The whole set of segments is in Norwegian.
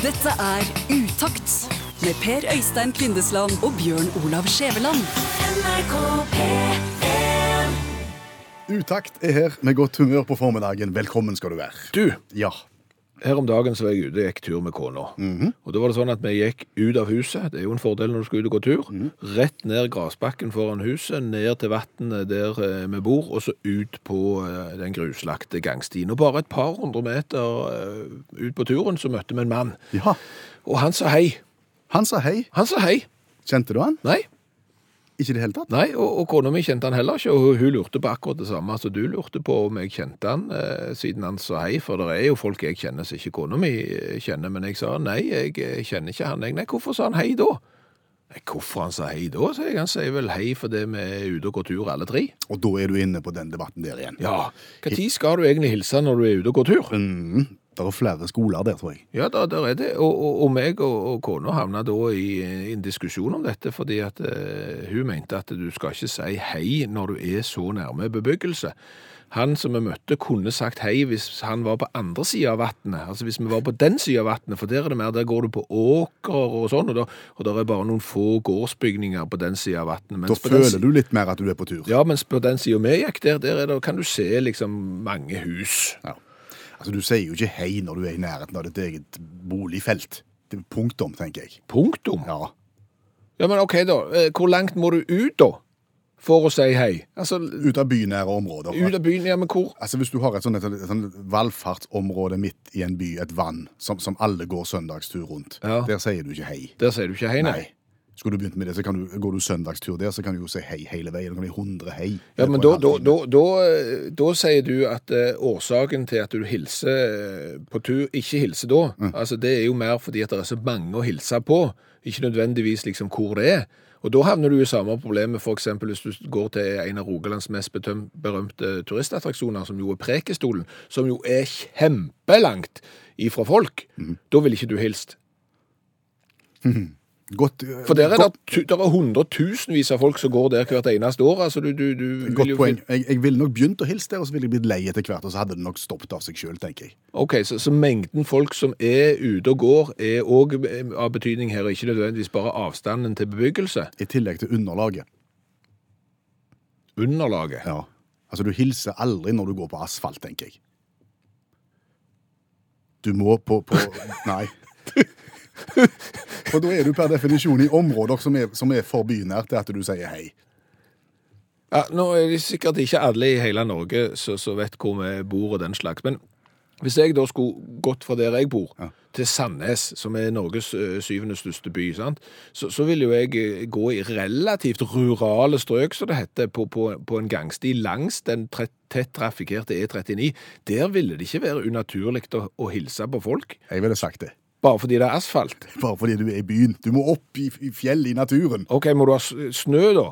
Dette er Utakt med Per Øystein Kvindesland og Bjørn Olav Skjæveland. Utakt er her med godt humør på formiddagen. Velkommen skal du være. Du, Ja. Her om dagen så var jeg ute og gikk tur med kona. Og da var det sånn at vi gikk ut av huset, det er jo en fordel når du skal ut og gå tur, rett ned grasbakken foran huset, ned til vannet der eh, vi bor, og så ut på eh, den gruslagte gangstien. Og bare et par hundre meter eh, ut på turen så møtte vi en mann. ja. Og han sa hei. Han sa hei. Han sa hei. Kjente du han? Nei, Ikke i det hele tatt? nei, og, og kona mi kjente han heller ikke, og hun, lurte på akkurat det samme som du lurte på om jeg kjente han, eh, siden han sa hei, for det er jo folk jeg kjenner som ikke kona mi eh, kjenner, men jeg sa nei, jeg kjenner ikke han. Jeg, nei, hvorfor sa han hei da? Nei, hvorfor han sa hei da, sier jeg. Han sier vel hei fordi vi er ute og går tur alle tre. Og da er du inne på den debatten der igjen. Ja, tid skal du egentlig hilse når du er ute og går tur? Mm, det er flere skoler der, tror jeg. Ja, da, der er det. Og, og, og meg og, og kona havna da i, i en diskusjon om dette, fordi at uh, hun mente at du skal ikke si hei når du er så nærme bebyggelse. Han som vi møtte kunne sagt hei hvis han var på andre sida av vannet, altså hvis vi var på den sida av vannet, for der er det mer, der går du på åker og sånn, og, da, og der er bare noen få gårdsbygninger på den sida av vannet. Da føler du litt mer at du er på tur. Ja, mens på den sida vi gikk der, der er det, kan du se liksom mange hus. Ja. Altså, Du sier jo ikke hei når du er i nærheten av ditt eget boligfelt. Det er punktum, tenker jeg. Punktum. Ja. Ja, men ok da, Eh, hvor langt må du ut da, for å si hei? Altså, Ut av bynære områder. ut av byen, ja, men hvor? Altså Hvis du har et sånt, et, valgfartsområde midt i en by, et vann, som, som alle går søndagstur rundt, Ja. der sier du ikke hei. Der sier du ikke hei, nei. nei. Skulle du begynt med det, så kan du, går du søndagstur der, så kan du jo si hei hele veien. Da kan du 100 hei. Ja, men da, da, da, da, eh, da sier du at eh, årsaken til at du hilser eh, på tur, ikke hilser da, altså det er jo mer fordi at det er så mange å hilse på, ikke nødvendigvis liksom hvor det er. Og da havner du i samme problemet, eksempel hvis du går til en av Rogalands mest berømte turistattraksjoner, som jo er Prekestolen, som jo er kjempelangt ifra folk. Da vil ikke du hilst. Godt, eh, For der er godt, det der er hundretusenvis av folk som går der hvert eneste år. Altså, du, du, du godt poeng. Jeg, jeg ville nok begynt å hilse der, og så ville jeg blitt lei etter hvert, og så hadde det nok stoppet av seg sjøl, tenker jeg. Ok, så, så mengden folk som er ute og går, er òg av betydning her, og ikke nødvendigvis bare avstanden til bebyggelse. I tillegg til underlaget. Underlaget. Ja. Altså, du hilser aldri når du går på asfalt, tenker jeg. Du må på, på Nei. For da er du per definisjon i områder som er, som er for bynært til at du sier hei. Ja, nå er det sikkert ikke alle i hele Norge som vet hvor vi bor og den slags, men hvis jeg da skulle gått fra der jeg bor, Ja. til Sandnes, som er Norges syvende største by, sant? Så, så vil jo jeg gå i relativt rurale strøk, som det heter, på, på, på en gangsti langs den tett trafikkerte E39. Der ville det ikke være unaturlig å, å hilse på folk, Jeg ville sagt det. Bare fordi det er asfalt. Bare fordi du er i byen. Du må opp i, i fjellet, i naturen. Ok, må du ha snø da?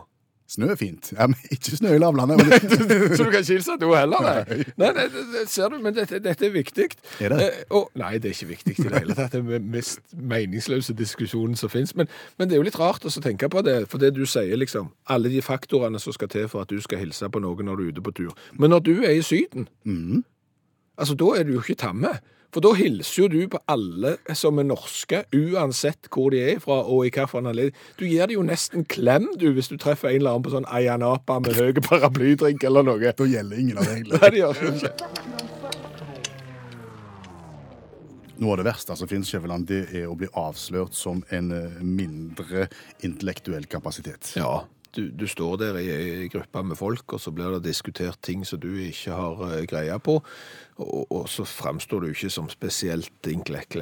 Snø er fint. Ja, men ikke snø i lavlandet. Så du kan ikke hilse til henne heller, nei? Nei, nei, det, det, ser du, men dette, dette er viktig. Er det? Eh, og, nei, det er ikke viktig i det hele tatt. Det er den mest meningsløse diskusjonen som finnes. Men, men det er jo litt rart å tenke på det, for det du sier liksom, alle de faktorene som skal til for at du skal hilse på noen når du er ute på tur. Men når du er i syden, altså da er du jo ikke tamme. For da hilser jo du på alle som er norske, uansett hvor de er fra og i hvilken anledning. Du gir det jo nesten klem, du, hvis du treffer en eller annen på sånn Ayanapa med høy paraplydrink eller noe. Da gjelder ingen av reglene. Nei, det gjør det ikke. Noe av det verste som finnes, Skjæveland, det er å bli avslørt som en eh, mindre intellektuell kapasitet. Ja, du, du står der i en gruppe med folk, og så blir det diskutert ting som du ikke har eh, greie på, og, og så fremstår du ikke som spesielt inklekk...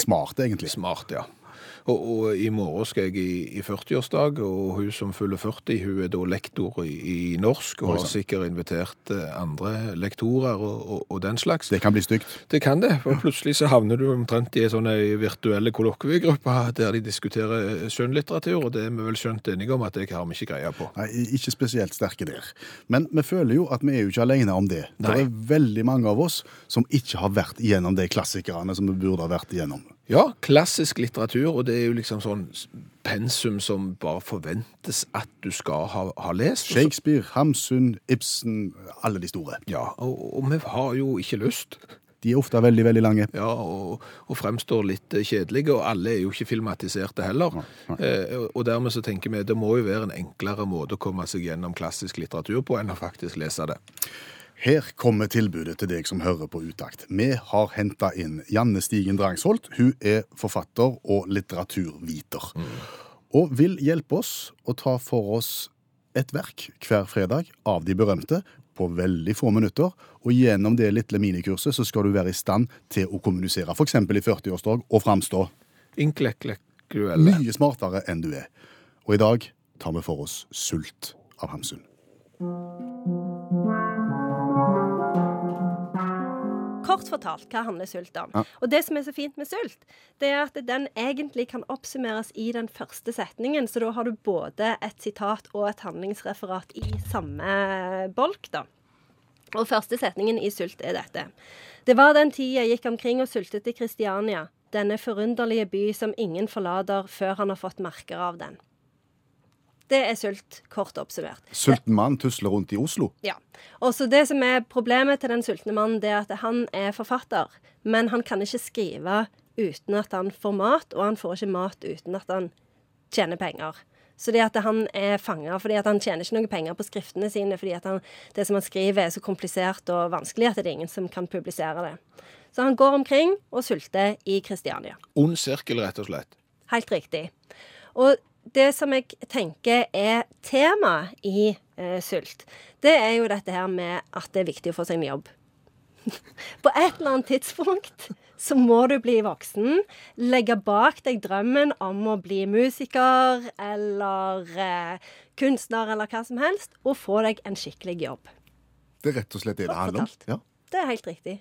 Smart, egentlig. smart, ja. Og, og i morgen skal jeg i, i 40-årsdag, og hun som fyller 40, hun er da lektor i, i norsk, og har sikkert invitert eh, andre lektorer og, og, og den slags. Det kan bli stygt. Det kan det, for plutselig så havner du omtrent i en sånn virtuelle kollokviegruppe der de diskuterer skjønnlitteratur, og det er vi vel skjønt enige om at det har vi ikke greie på. Nei, ikke spesielt sterke der. Men vi føler jo at vi er jo ikke alene om det. Det er veldig mange av oss som ikke har vært igjennom de klassikerne som vi burde ha vært igjennom. Ja, klassisk litteratur, og det er jo liksom sånn pensum som bare forventes at du skal ha, ha lest. Shakespeare, Hamsun, Ibsen, alle de store. Ja, og, og vi har jo ikke lyst. De er ofte veldig, veldig lange. Ja, og, og fremstår litt eh, kjedelige, og alle er jo ikke filmatiserte heller. Eh, og- og dermed så tenker vi det må jo være en enklere måte å komme seg gjennom klassisk litteratur på enn å faktisk lese det. Her kommer tilbudet til deg som hører på Utakt. Vi har henta inn Janne Stigen Drangsholt. Hun er forfatter og litteraturviter. Og vil hjelpe oss å ta for oss et verk hver fredag av de berømte på veldig få minutter. Og gjennom det lille minikurset så skal du være i stand til å kommunisere, f.eks. i 40-årsdag, og framstå mye smartere enn du er. Og i dag tar vi for oss Sult av Hamsun. Kort fortalt, hva handler sult om? Ja. Og det som er så fint med sult, det er at den egentlig kan oppsummeres i den første setningen. Så da har du både et sitat og et handlingsreferat i samme bolk, da. Og første setningen i Sult er dette. Det var den tid jeg gikk omkring og sultet i Kristiania, denne forunderlige by som ingen forlater før han har fått merker av den. Det er Sult, kort oppsummert. Sulten mann tusler rundt i Oslo. Ja. Og så det som er problemet til den sultne mannen, det er at han er forfatter. Men han kan ikke skrive uten at han får mat, og han får ikke mat uten at han tjener penger. Så det at han er fanga fordi at han tjener ikke noen penger på skriftene sine, fordi at han, det som han skriver er så komplisert og vanskelig at det er ingen som kan publisere det. Så han går omkring og sulter i Kristiania. Ond sirkel, rett og slett. Helt riktig. Og det som jeg tenker er tema i eh, sult, det er jo dette her med at det er viktig å få seg en jobb. På et eller annet tidspunkt så må du bli voksen, legge bak deg drømmen om å bli musiker eller eh, kunstner eller hva som helst, og få deg en skikkelig jobb. Det er rett og slett det det handler om. Ja. Det er helt riktig.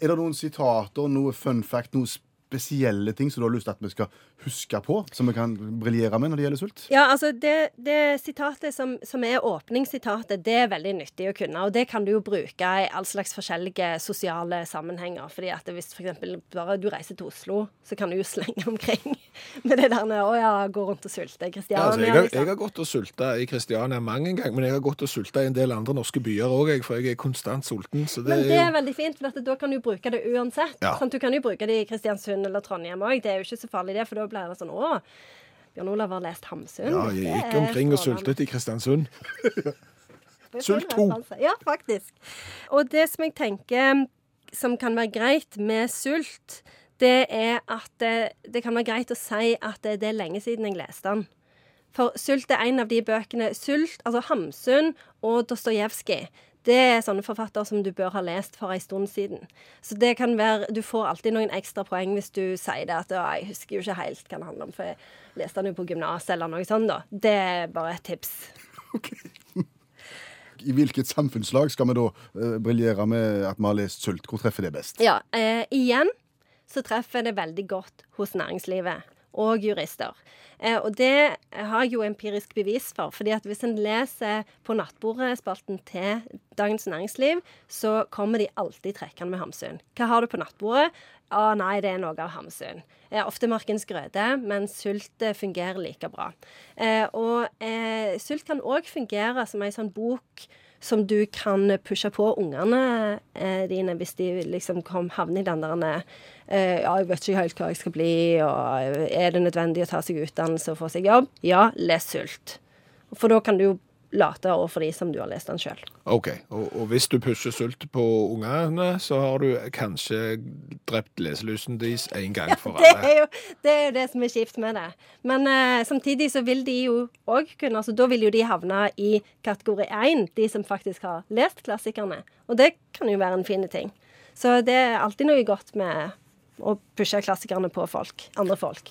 Er det noen sitater, noe fun fact, noe spesielle ting som du har lyst til at vi skal huske på, som vi kan briljere med når det gjelder sult? Ja, altså det, det sitatet som, som er åpningssitatet, det er veldig nyttig å kunne. Og det kan du jo bruke i all slags forskjellige sosiale sammenhenger. fordi at hvis for eksempel bare du reiser til Oslo, så kan du jo slenge omkring med det der med å ja, gå rundt og sulte i Ja, altså, jeg, har, liksom. jeg har gått og sulta i Kristiania mange ganger, men jeg har gått og sulta i en del andre norske byer òg, for jeg er konstant sulten. Så det Men det er er veldig fint, for at da kan du bruke det uansett. Ja. Sånn, Du kan jo bruke det i Kristiansund eller Trondheim òg. Det er jo ikke så farlig, det, for da blir det sånn Å, Bjørn Olav har lest Hamsun. Ja, jeg gikk omkring og sultet i Kristiansund. Sult får to. Ja, faktisk. Og det som jeg tenker som kan være greit med sult, det er at det, det kan være greit å si at det, det er lenge siden jeg leste den. For Sult er en av de bøkene Sult, altså Hamsun og Dostojevskij. Det er sånne forfattere som du bør ha lest for en stund siden. Så det kan være, Du får alltid noen ekstra poeng hvis du sier det at «Å, jeg husker jo ikke helt hva det handler om, for jeg leste den jo på gymnaset eller noe sånt. da. Det er bare et tips. I hvilket samfunnslag skal vi da uh, briljere med at vi har lest sult? Hvor treffer det best? Ja, uh, igjen så treffer det veldig godt hos næringslivet og jurister. Eh, og det har jeg jo empirisk bevis for. fordi at hvis en leser på nattbordspalten til Dagens Næringsliv, så kommer de alltid trekkende med Hamsun. Hva har du på nattbordet? Å nei, det er noe av Hamsun. Eh, ofte Markens grøde, men sult eh, fungerer like bra. Eh, og eh, sult kan òg fungere som ei sånn bok som du kan pushe på ungene eh, dine hvis de liksom kom, havner i den der eh, Ja, jeg vet ikke helt hva jeg skal bli, og eh, er det nødvendig å ta seg utdannelse og få seg jobb? Ja, les Sult. For da kan du jo late overfor de som du har lest den sjøl. OK. Og, og hvis du pusher sult på ungene, så har du kanskje drept leselusen deres en gang for Det alle. er jo det, er jo det som er kjipt med det. Men uh, samtidig så vil de jo òg kunne altså Da vil jo de havne i kategori 1, de som faktisk har lest klassikerne. Og det kan jo være en fin ting. Så det er alltid noe godt med å pushe klassikerne på folk. Andre folk.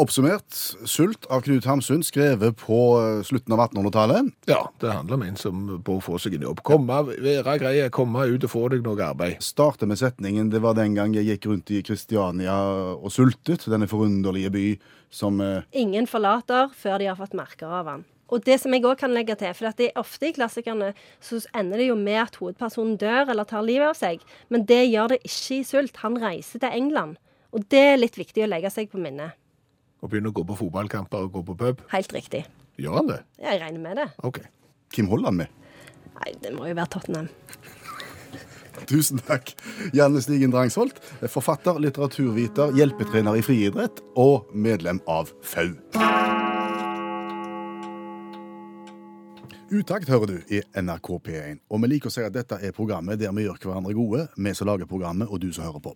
Oppsummert Sult av Knut Hamsun, skrevet på eh, slutten av 1800-tallet. Ja, det handler om en som å få seg en jobb. Komme, være grei, komme ut og få deg noe arbeid. Starter med setningen 'Det var den gang jeg gikk rundt i Kristiania og sultet', denne forunderlige by som eh, Ingen forlater før de har fått merker av han. Og det som jeg også kan legge til, for at det er ofte i klassikerne så ender det jo med at hovedpersonen dør eller tar livet av seg, men det gjør det ikke i Sult. Han reiser til England. Og det er litt viktig å legge seg på minnet. Og begynne å gå på fotballkamper og gå på pub. Helt riktig. Gjør han det? Jeg regner med det. OK. Hvem holder han med? Nei, det må jo være Tottenham. Tusen takk. Janne Stigen Drangsholt, forfatter, litteraturviter, hjelpetrener i friidrett og medlem av FAU. Utakt hører du i NRK P1. Og vi liker å si at dette er programmet der vi gjør hverandre gode, vi som lager programmet, og du som hører på.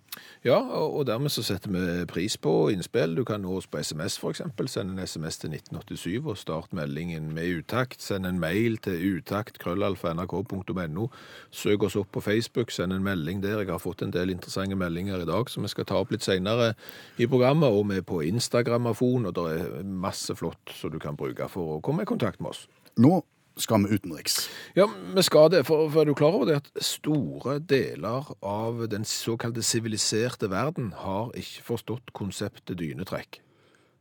Ja, og dermed så setter vi pris på innspill. Du kan nå oss på SMS f.eks. Send en SMS til 1987 og start meldingen med utakt. Send en mail til utakt.krøllalfa.nrk.no. Søk oss opp på Facebook, send en melding der. Jeg har fått en del interessante meldinger i dag som vi skal ta opp litt senere i programmet. Og vi er på Instagram-afon, og det er masse flott som du kan bruke for å komme i kontakt med oss. Nå skal vi utenriks. Ja, vi skal det, for, for er du klar over det at store deler av den såkalte siviliserte verden har ikke forstått konseptet dynetrekk.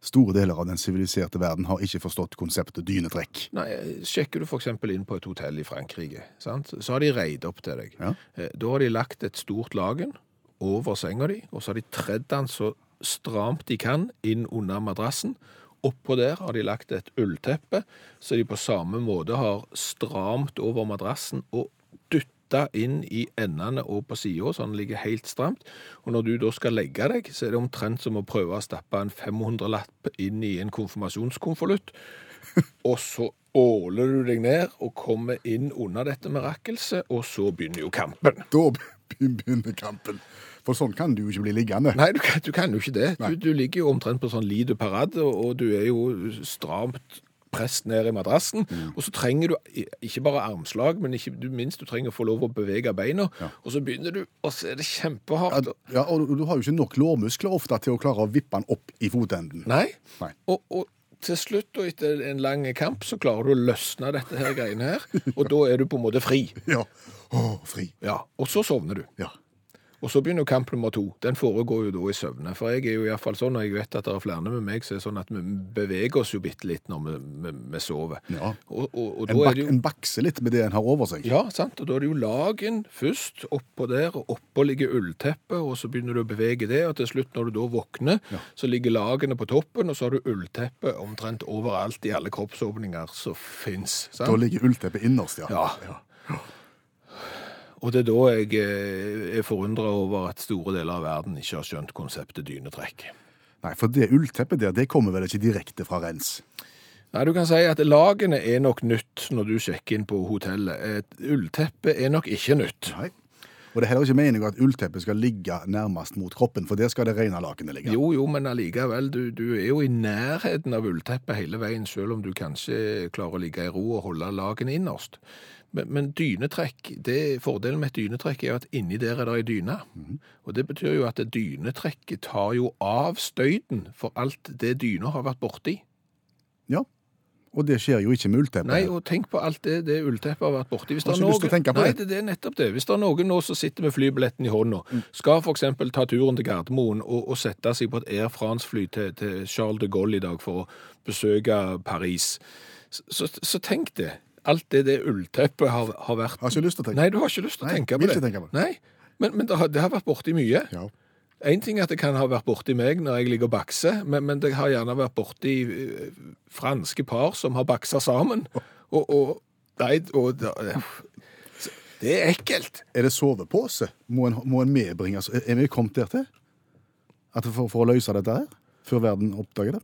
Store deler av den siviliserte verden har ikke forstått konseptet dynetrekk. Nei, Sjekker du f.eks. inn på et hotell i Frankrike, sant? så har de reid opp til deg. Ja. Eh, Da har de lagt et stort lagen over senga di, og så har de tredd den så stramt de kan inn under madrassen. Oppå der har de lagt et ullteppe, så de på samme måte har stramt over madrassen og dytta inn i endene og på sida, så den ligger helt stramt. Og når du da skal legge deg, så er det omtrent som å prøve å stappe en 500-lapp inn i en konfirmasjonskonvolutt. Og så åler du deg ned og kommer inn under dette mirakelset, og så begynner jo kampen. Da begynner kampen. For sånn kan du jo ikke bli liggende. Nei, du kan, du kan jo ikke det. Du, du ligger jo omtrent på sånn lido parade, og, og du er jo stramt press ned i madrassen. Mm. Og så trenger du ikke bare armslag, men ikke du minst du trenger å få lov å bevege beina. Og så begynner du, og så er det kjempehardt. Ja, ja, og du- du har jo ikke nok lårmuskler ofte til å klare å vippe den opp i fotenden. Nei. Nei. Og, og til slutt, og etter en lang kamp, så klarer du å løsne dette her greiene her, og da er du på en måte fri. Ja. Å, fri. Ja, og så sovner du. Ja. Og så begynner kamp nummer to. Den foregår jo da i søvne. For jeg er jo i hvert fall sånn, og jeg vet at det er flere med meg, så er det sånn at vi beveger oss jo bitte litt når vi, vi, vi sover. Ja. Og, og, og En, bak, jo en bakser litt med det en har over seg. Ja, sant. Og da er det jo lagen først oppå der, og oppå ligger ullteppet, og så begynner du å bevege det, og til slutt når du da våkner, så ligger lagene på toppen, og så har du ullteppet omtrent overalt i alle kroppsåpninger som fins. Da ligger ullteppet innerst, ja. ja. Ja. Og det er da jeg eh, er forundra over at store deler av verden ikke har skjønt konseptet dynetrekk. Nei, for det ullteppet der, det kommer vel ikke direkte fra rens? Nei, du kan si at lagene er nok nytt når du sjekker inn på hotellet. Et ullteppe er nok ikke nytt. Nei. Og det er heller ikke meningen at ullteppet skal ligge nærmest mot kroppen, for der skal det rene lakenet ligge. Jo, jo, men allikevel, du, du er jo i nærheten av ullteppet hele veien, selv om du kanskje klarer å ligge i ro og holde lagene innerst. Men, men dynetrekk, det, fordelen med et dynetrekk er jo at inni der er det ei dyne. Og det betyr jo at dynetrekket tar jo av støyten for alt det dyna har vært borti. Ja. Og det skjer jo ikke med ullteppet. Nei, og tenk på alt det, det ullteppet har vært borti. Hvis det er noen, lyst til å tenke på nei, det. det. er nettopp det. Hvis det er noen nå som sitter med flybilletten i hånda, Mm. skal for eksempel ta turen til Gardermoen og, og sette seg på et Air France-fly til, til Charles de Gaulle i dag for å besøke Paris, så, så, så tenk det. Alt det det ullteppet har, har vært Har ikke lyst til å tenke. Nei, du har ikke lyst til å tenke på det. ikke tenke på det. Nei, men, men det, har, det har vært borti mye. Ja. En ting er at det kan ha vært borti meg når jeg ligger og bakser, men, men det har gjerne vært borti eh, franske par som har baksa sammen. Og, og Nei, og Det er ekkelt. Er det sovepose? Må en, må en medbringe Er er vi kommet der til? At for, for å løse dette her? Før verden oppdager det?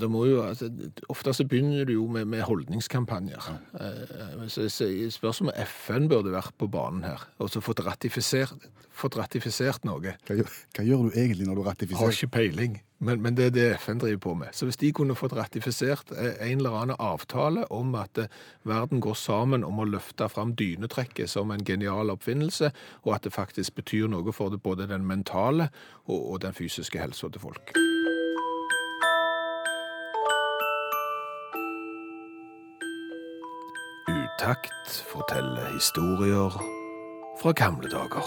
Det må jo, altså, ofte så begynner du jo med, med holdningskampanjer. Eh, Så, så jeg spørs om FN burde vært på banen her, og så fått ratifisert, fått ratifisert noe. Hva, gjør- hva gjør du egentlig når du ratifiserer? Har ikke peiling, men, men det er det FN driver på med. Så hvis de kunne fått ratifisert eh, en eller annen avtale om at eh, verden går sammen om å løfte fram dynetrekket som en genial oppfinnelse, og at det faktisk betyr noe for det, både den mentale og, og den fysiske helsa til folk. Utakt forteller historier fra gamle dager.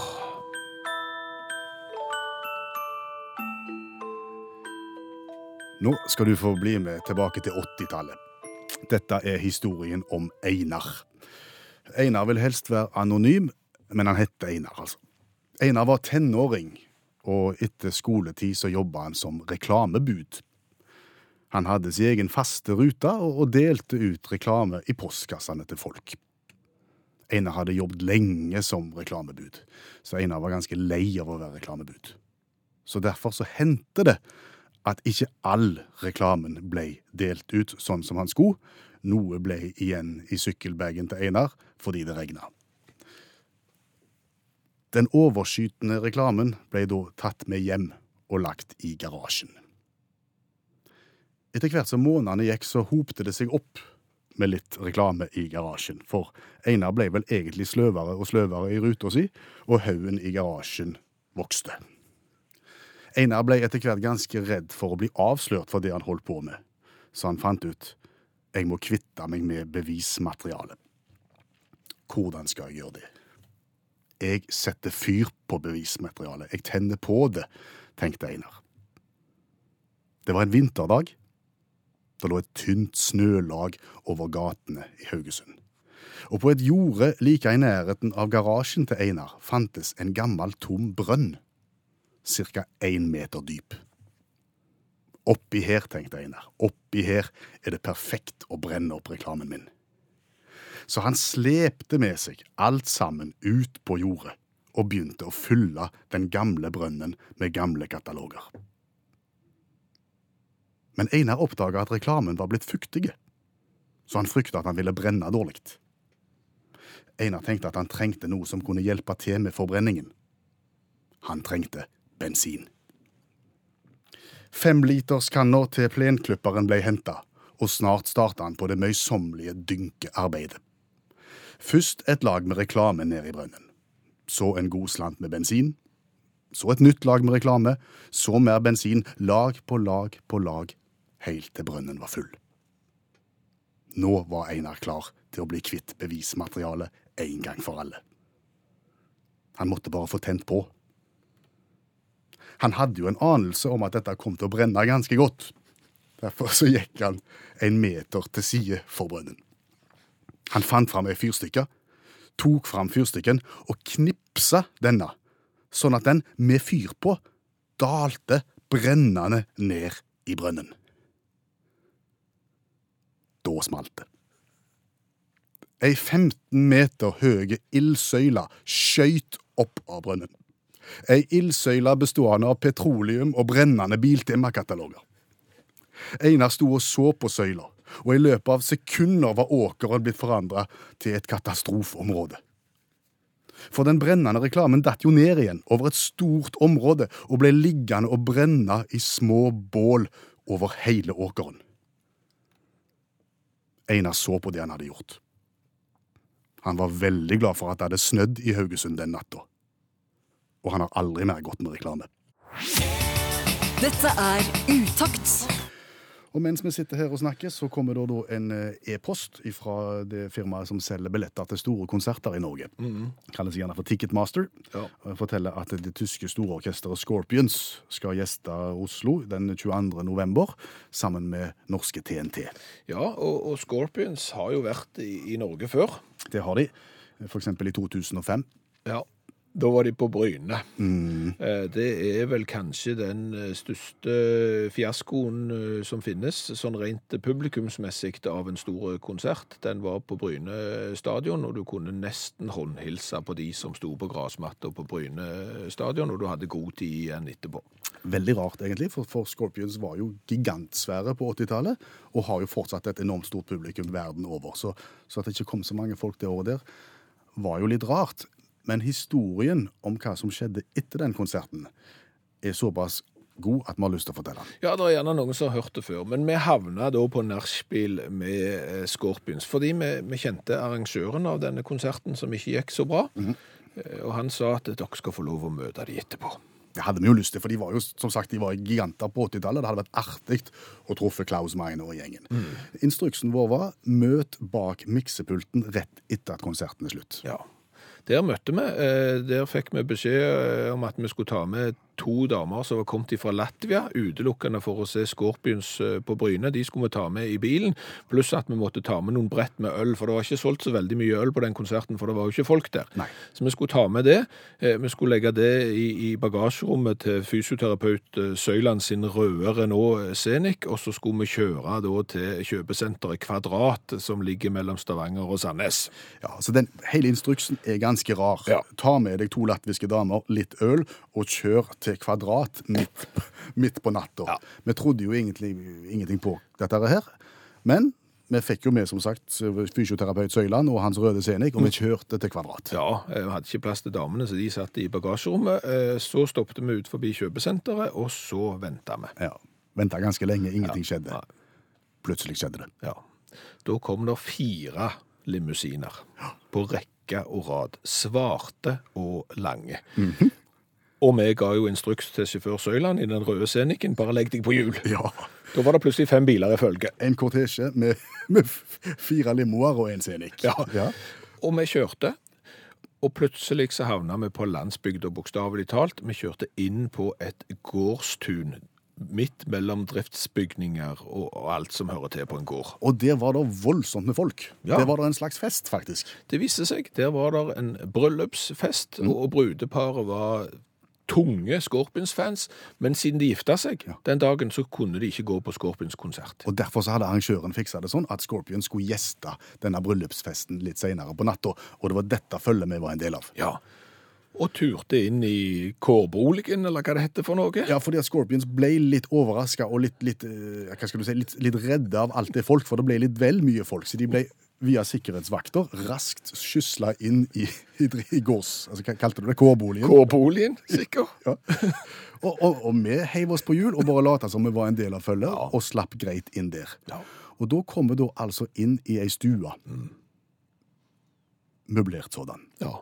Nå skal du få bli med tilbake til 80-tallet. Dette er historien om Einar. Einar vil helst være anonym, men han heter Einar, altså. Einar var tenåring, og etter skoletid så jobba han som reklamebud. Han hadde sin egen faste rute og delte ut reklame i postkassene til folk. Einar hadde jobbet lenge som reklamebud, så Einar var ganske lei av å være reklamebud. Så derfor så hendte det at ikke all reklamen ble delt ut sånn som han skulle. Noe ble igjen i sykkelbagen til Einar fordi det regna. Den overskytende reklamen ble da tatt med hjem og lagt i garasjen. Etter hvert som månedene gikk, så hopte det seg opp med litt reklame i garasjen, for Einar ble vel egentlig sløvere og sløvere i ruta si, og haugen i garasjen vokste. Einar ble etter hvert ganske redd for å bli avslørt for det han holdt på med, så han fant ut jeg må kvitte meg med bevismaterialet. Hvordan skal jeg gjøre det? Jeg setter fyr på bevismaterialet. Jeg tenner på det, tenkte Einar. Det var en vinterdag. Det lå et tynt snølag over gatene i Haugesund. Og på et jorde like i nærheten av garasjen til Einar fantes en gammel, tom brønn, ca. én meter dyp. Oppi her, tenkte Einar, oppi her er det perfekt å brenne opp reklamen min. Så han slepte med seg alt sammen ut på jordet og begynte å fylle den gamle brønnen med gamle kataloger. Men Einar oppdaga at reklamen var blitt fuktige, så han frykta at han ville brenne dårlig. Einar tenkte at han trengte noe som kunne hjelpe til med forbrenningen. Han trengte bensin. Femliterskanna til plenklipperen ble henta, og snart starta han på det møysommelige dynkearbeidet. Først et lag med reklame ned i brønnen. Så en god slant med bensin. Så et nytt lag med reklame. Så mer bensin. Lag på lag på lag, helt til brønnen var full. Nå var Einar klar til å bli kvitt bevismaterialet en gang for alle. Han måtte bare få tent på. Han hadde jo en anelse om at dette kom til å brenne ganske godt. Derfor så gikk han en meter til side for brønnen. Han fant fram ei fyrstikke, tok fram fyrstikken og knipsa denne, sånn at den med fyr på dalte brennende ned i brønnen. Da smalt det. Ei 15 meter høye ildsøyle skøyt opp av brønnen. Ei ildsøyle bestående av petroleum og brennende biltemakataloger. Einar sto og så på søyla, og i løpet av sekunder var åkeren blitt forandra til et katastrofeområde. For den brennende reklamen datt jo ned igjen over et stort område og ble liggende og brenne i små bål over hele åkeren. Einar så på det han hadde gjort. Han var veldig glad for at det hadde snødd i Haugesund den natta. Og han har aldri mer gått med reklame. Dette er Utakt Og mens vi sitter her og snakker, så kommer det da en eh, e-post fra det firmaet som selger billetter til store konserter i Norge. Kalles gjerne for Ticketmaster. Ja. Forteller at det tyske stororkesteret Scorpions skal gjeste Oslo den 22. november sammen med norske TNT. Ja, og, og Scorpions har jo vært i, i Norge før. Det har de. Eksempel i 2005. Ja. Da var de på Bryne. Mm. Det er vel kanskje den eh, største fiaskoen eh, som finnes, sånn rent publikumsmessig av en stor konsert. Den var på Bryne stadion, og du kunne nesten håndhilse på de som sto på gressmatta på Bryne stadion, og du hadde god tid igjen etterpå. Veldig rart, egentlig, for, for Scorpions var jo gigantsvære på 80-tallet, og har jo fortsatt et enormt stort publikum verden over. Så, så at det ikke kom så mange folk det året der, var jo litt rart. Men historien om hva som skjedde etter den konserten, er såpass god at vi har lyst til å fortelle den. Ja, det er gjerne noen som har hørt det før, men vi havna da på nachspiel med eh, Scorpions, fordi vi, vi kjente arrangøren av denne konserten som ikke gikk så bra, Eh, og han sa at dere skal få lov å møte de etterpå. Det hadde vi jo lyst til, for de var jo som sagt, de var giganter på 80-tallet. Det hadde vært artig å truffe Klaus Meiner og gjengen. Instruksen vår var møt bak miksepulten rett etter at konserten er slutt. Ja. Der møtte vi. eh, Der fikk vi beskjed eh, om at vi skulle ta med to damer som var kommet fra Latvia, utelukkende for å se Scorpions eh, på Bryne. De skulle vi ta med i bilen, pluss at vi måtte ta med noen brett med øl, for det var ikke solgt så veldig mye øl på den konserten, for det var jo ikke folk der. Nei. Så vi skulle ta med det. Eh, Vi skulle legge det i, i bagasjerommet til fysioterapeut eh, Søyland sin røde Renault Scenic, og så skulle vi kjøre da til kjøpesenteret Kvadrat, som ligger mellom Stavanger og Sandnes. Ja, så den Hele instruksen er ganske rar. Ja. Ta med deg to latviske damer, litt øl, og kjør til Kvadrat midt, midt på natta. Ja. Vi trodde jo egentlig ingenting på dette her, men vi fikk jo med, som sagt, fysioterapeut Søyland og hans røde Senik, og vi kjørte til Kvadrat. Ja, eh, vi hadde ikke plass til damene, så de satt i bagasjerommet. Eh, Så stoppet vi ut forbi kjøpesenteret, og så venta vi. Ja. Venta ganske lenge, ingenting skjedde. Plutselig skjedde det. Ja. Da kom det fire limousiner på rekke og rad. Svarte og lange. Og vi ga jo instruks til sjåfør Søyland i den røde Scenicen, bare legg deg på hjul. Ja. Da var det plutselig fem biler i følge. En kortesje med, med fire limoer og en Scenic. Ja. ja. Og vi kjørte, og plutselig så havna vi på landsbygda, bokstavelig talt. Vi kjørte inn på et gårdstun midt mellom driftsbygninger og, og alt som hører til på en gård. Og der var det voldsomt med folk. Ja. Der var det en slags fest, faktisk. Det viste seg, der var det en bryllupsfest, og, og brudeparet var tunge Scorpions-fans, men siden de gifta seg den dagen, så kunne de ikke gå på Scorpions-konsert. Og Derfor så hadde arrangøren fiksa det sånn at Scorpions skulle gjeste denne bryllupsfesten litt senere på natta. Og det var dette følget vi var en del av. Ja, og turte inn i kårboligen, eller hva det heter for noe. Ja, fordi at Scorpions ble litt overraska og litt, litt, eh, hva skal du si, litt, litt redde av alt det folk, for det ble litt vel mye folk. Så de ble via sikkerhetsvakter raskt skysla inn i, i, i gårds... Altså, hva kalte du det? Kårboligen? Kårboligen, sikkert. Ja. Og, og, og vi heiv oss på hjul og bare lata som vi var en del av følget, og slapp greit inn der. Ja. Og da kom vi da altså inn i ei stue. Møblert sådan. Ja.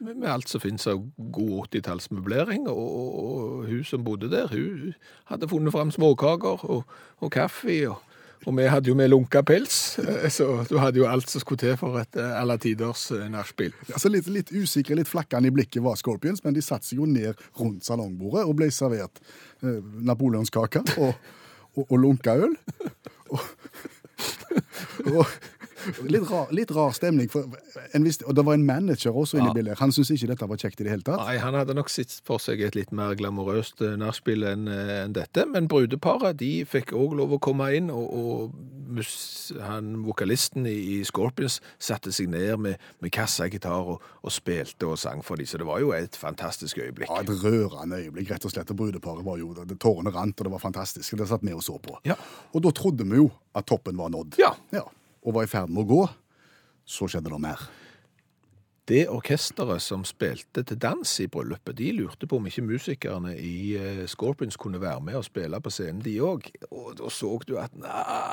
Med med alt som finnes av god 80-tallsmøblering, og, og, og hun som bodde der, hun hadde funnet fram småkaker og, og kaffe, og, og vi hadde jo med lunka pels, eh, så du hadde jo alt som skulle til for et eh, alle tiders eh, nachspiel. Altså litt, litt usikre, litt flakkende i blikket var Scorpions, men de satte seg jo ned rundt salongbordet og ble servert eh, napoleonskake og, og, og lunka øl. Og, og, litt, rar, litt rar stemning. For en viss, og det var en manager også inne i Ja. bildet. Han syntes ikke dette var kjekt i det hele tatt. Nei, han hadde nok sett for seg et litt mer glamorøst eh, nachspiel enn en dette, men brudeparet de fikk òg lov å komme inn, og, og mus, han, vokalisten i, i Scorpions satte seg ned med, med kassagitar og, og spilte og sang for dem, så det var jo et fantastisk øyeblikk. Ja, Et rørende øyeblikk, rett og slett. Og brudeparet var jo, det, Tårene rant, og det var fantastisk. Det satt vi og så på. Ja. Og da trodde vi jo at toppen var nådd. Ja. Og var i ferd med å gå. Så skjedde det mer. Det orkesteret som spilte til dans i bryllupet, de lurte på om ikke musikerne i eh, Scorpions kunne være med og spille på scenen, de òg. Og da så du at nei,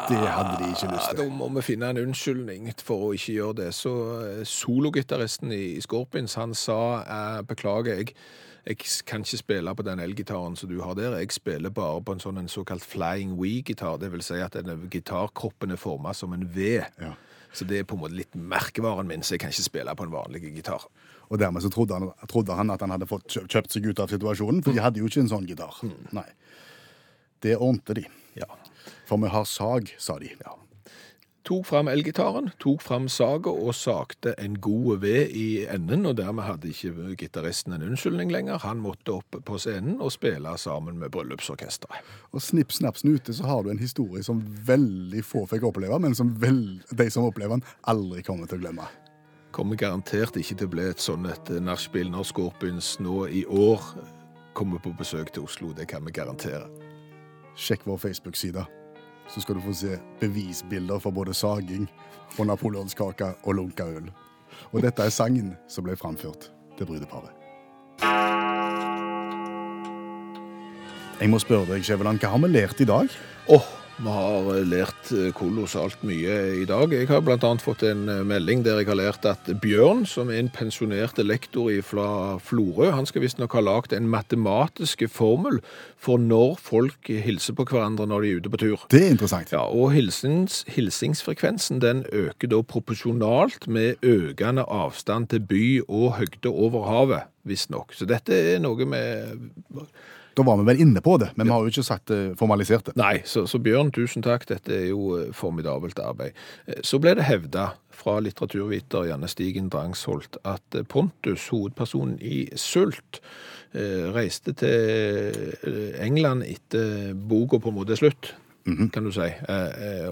Det hadde de ikke lyst til. Da må vi finne en unnskyldning for å ikke gjøre det. Så eh, sologitaristen i Scorpions, han sa eh, beklager, jeg, jeg kan ikke spille på den elgitaren som du har der. Jeg spiller bare på en sånn en såkalt flying wee-gitar. Det vil si at denne gitarkroppen er formet som en V. Ja. Så det er på en måte litt merkevaren min, så jeg kan ikke spille på en vanlig gitar. Og dermed så trodde han, trodde han at han hadde fått kjøpt, kjøpt seg ut av situasjonen, for de hadde jo ikke en sånn gitar. Nei. Det ordnte de. Ja. For vi har sag, sa de. Tok fram elgitaren, tok fram saga og sagte en god ved i enden, og dermed hadde ikke gitaristen en unnskyldning lenger. Han måtte opp på scenen og spille sammen med bryllupsorkesteret. Og snipp, snapp, snute, så har du en historie som veldig få fikk oppleve, men som vel, de som opplever den, aldri kommer til å glemme. Kommer garantert ikke til å bli et sånn et nachspiel når Scorpions nå i år kommer på besøk til Oslo. Det kan vi garantere. Sjekk vår Facebook-side, så skal du få se bevisbilder for både saging og napoleonskake og lunka øl. Og dette er sangen som ble framført til brudeparet. Jeg må spørre deg, Skjæveland, hva har vi lært i dag? Åh, Vi har eh, lært eh, kolossalt mye i dag. Jeg har bl.a. fått en eh, melding der jeg har lært at Bjørn, som er en pensjonert lektor fra Florø, han skal visstnok ha lagd en matematiske formel for når folk hilser på hverandre når de er ute på tur. Det er interessant. Ja, og hilsings, Hilsingsfrekvensen den øker da proporsjonalt med økende avstand til by og høgde over havet, visstnok. Så dette er noe med Da var vi vel inne på det, men vi har jo ikke sagt eh, formalisert det. Nei, så, så Bjørn, tusen takk. Dette er jo eh, formidabelt arbeid. Eh, Så ble det hevda fra litteraturviter Janne Stigen Drangsholt at Pontus, hovedpersonen i Sult, reiste til England etter boka på en måte er slutt. kan du si.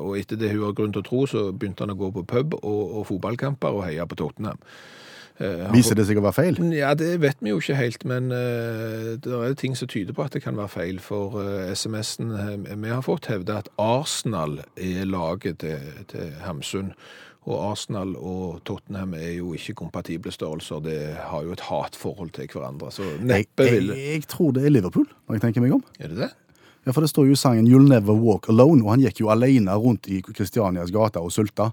Og etter det hun har grunn til å tro, så begynte han å gå på pub og, og fotballkamper og heie på Tottenham. Eh, Viser det seg å være feil? ja, det vet vi jo ikke helt, men eh, det er ting som tyder på at det kan være feil. For eh, SMS-en vi har fått, hevder at Arsenal er laget til, til Hamsun. Og Arsenal og Tottenham er jo ikke kompatible størrelser. Det har jo et hatforhold til hverandre. Så neppe neppe jeg, vil jeg tror det er Liverpool, når jeg tenker meg om. Er det det? Ja, For det står jo i sangen 'You'll Never Walk Alone', og han gikk jo alene rundt i Kristianias gater og sulta.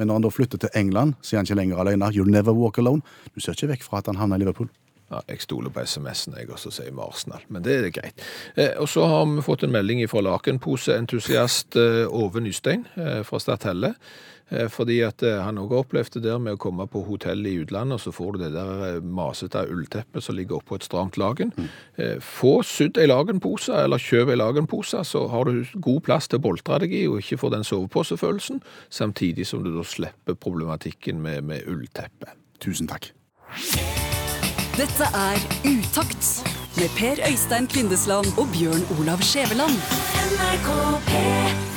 Men når han da flytter til England, så er han ikke lenger alene. 'You'll Never Walk Alone'. Du ser ikke vekk fra at han havner i Liverpool. Ja, jeg stoler på SMS-en, jeg, også, sier vi Arsenal. Men det er greit. Eh, og så har vi fått en melding fra lakenposeentusiast eh, Ove Nystein eh, fra Stadhelle. Eh, fordi at eh, han også opplevde det der med å komme på hotell i utlandet, og så får du det der eh, masete ullteppet som ligger oppå et stramt lagen. Mm. få sydd ei lagenpose, eller kjøp ei lagenpose, så har du god plass til å boltre deg i, og ikke får den soveposefølelsen, samtidig som du da slipper problematikken med, med ullteppet. Tusen takk. Dette er Utakt med Per Øystein Kvindesland og Bjørn Olav Skjæveland. NRK P3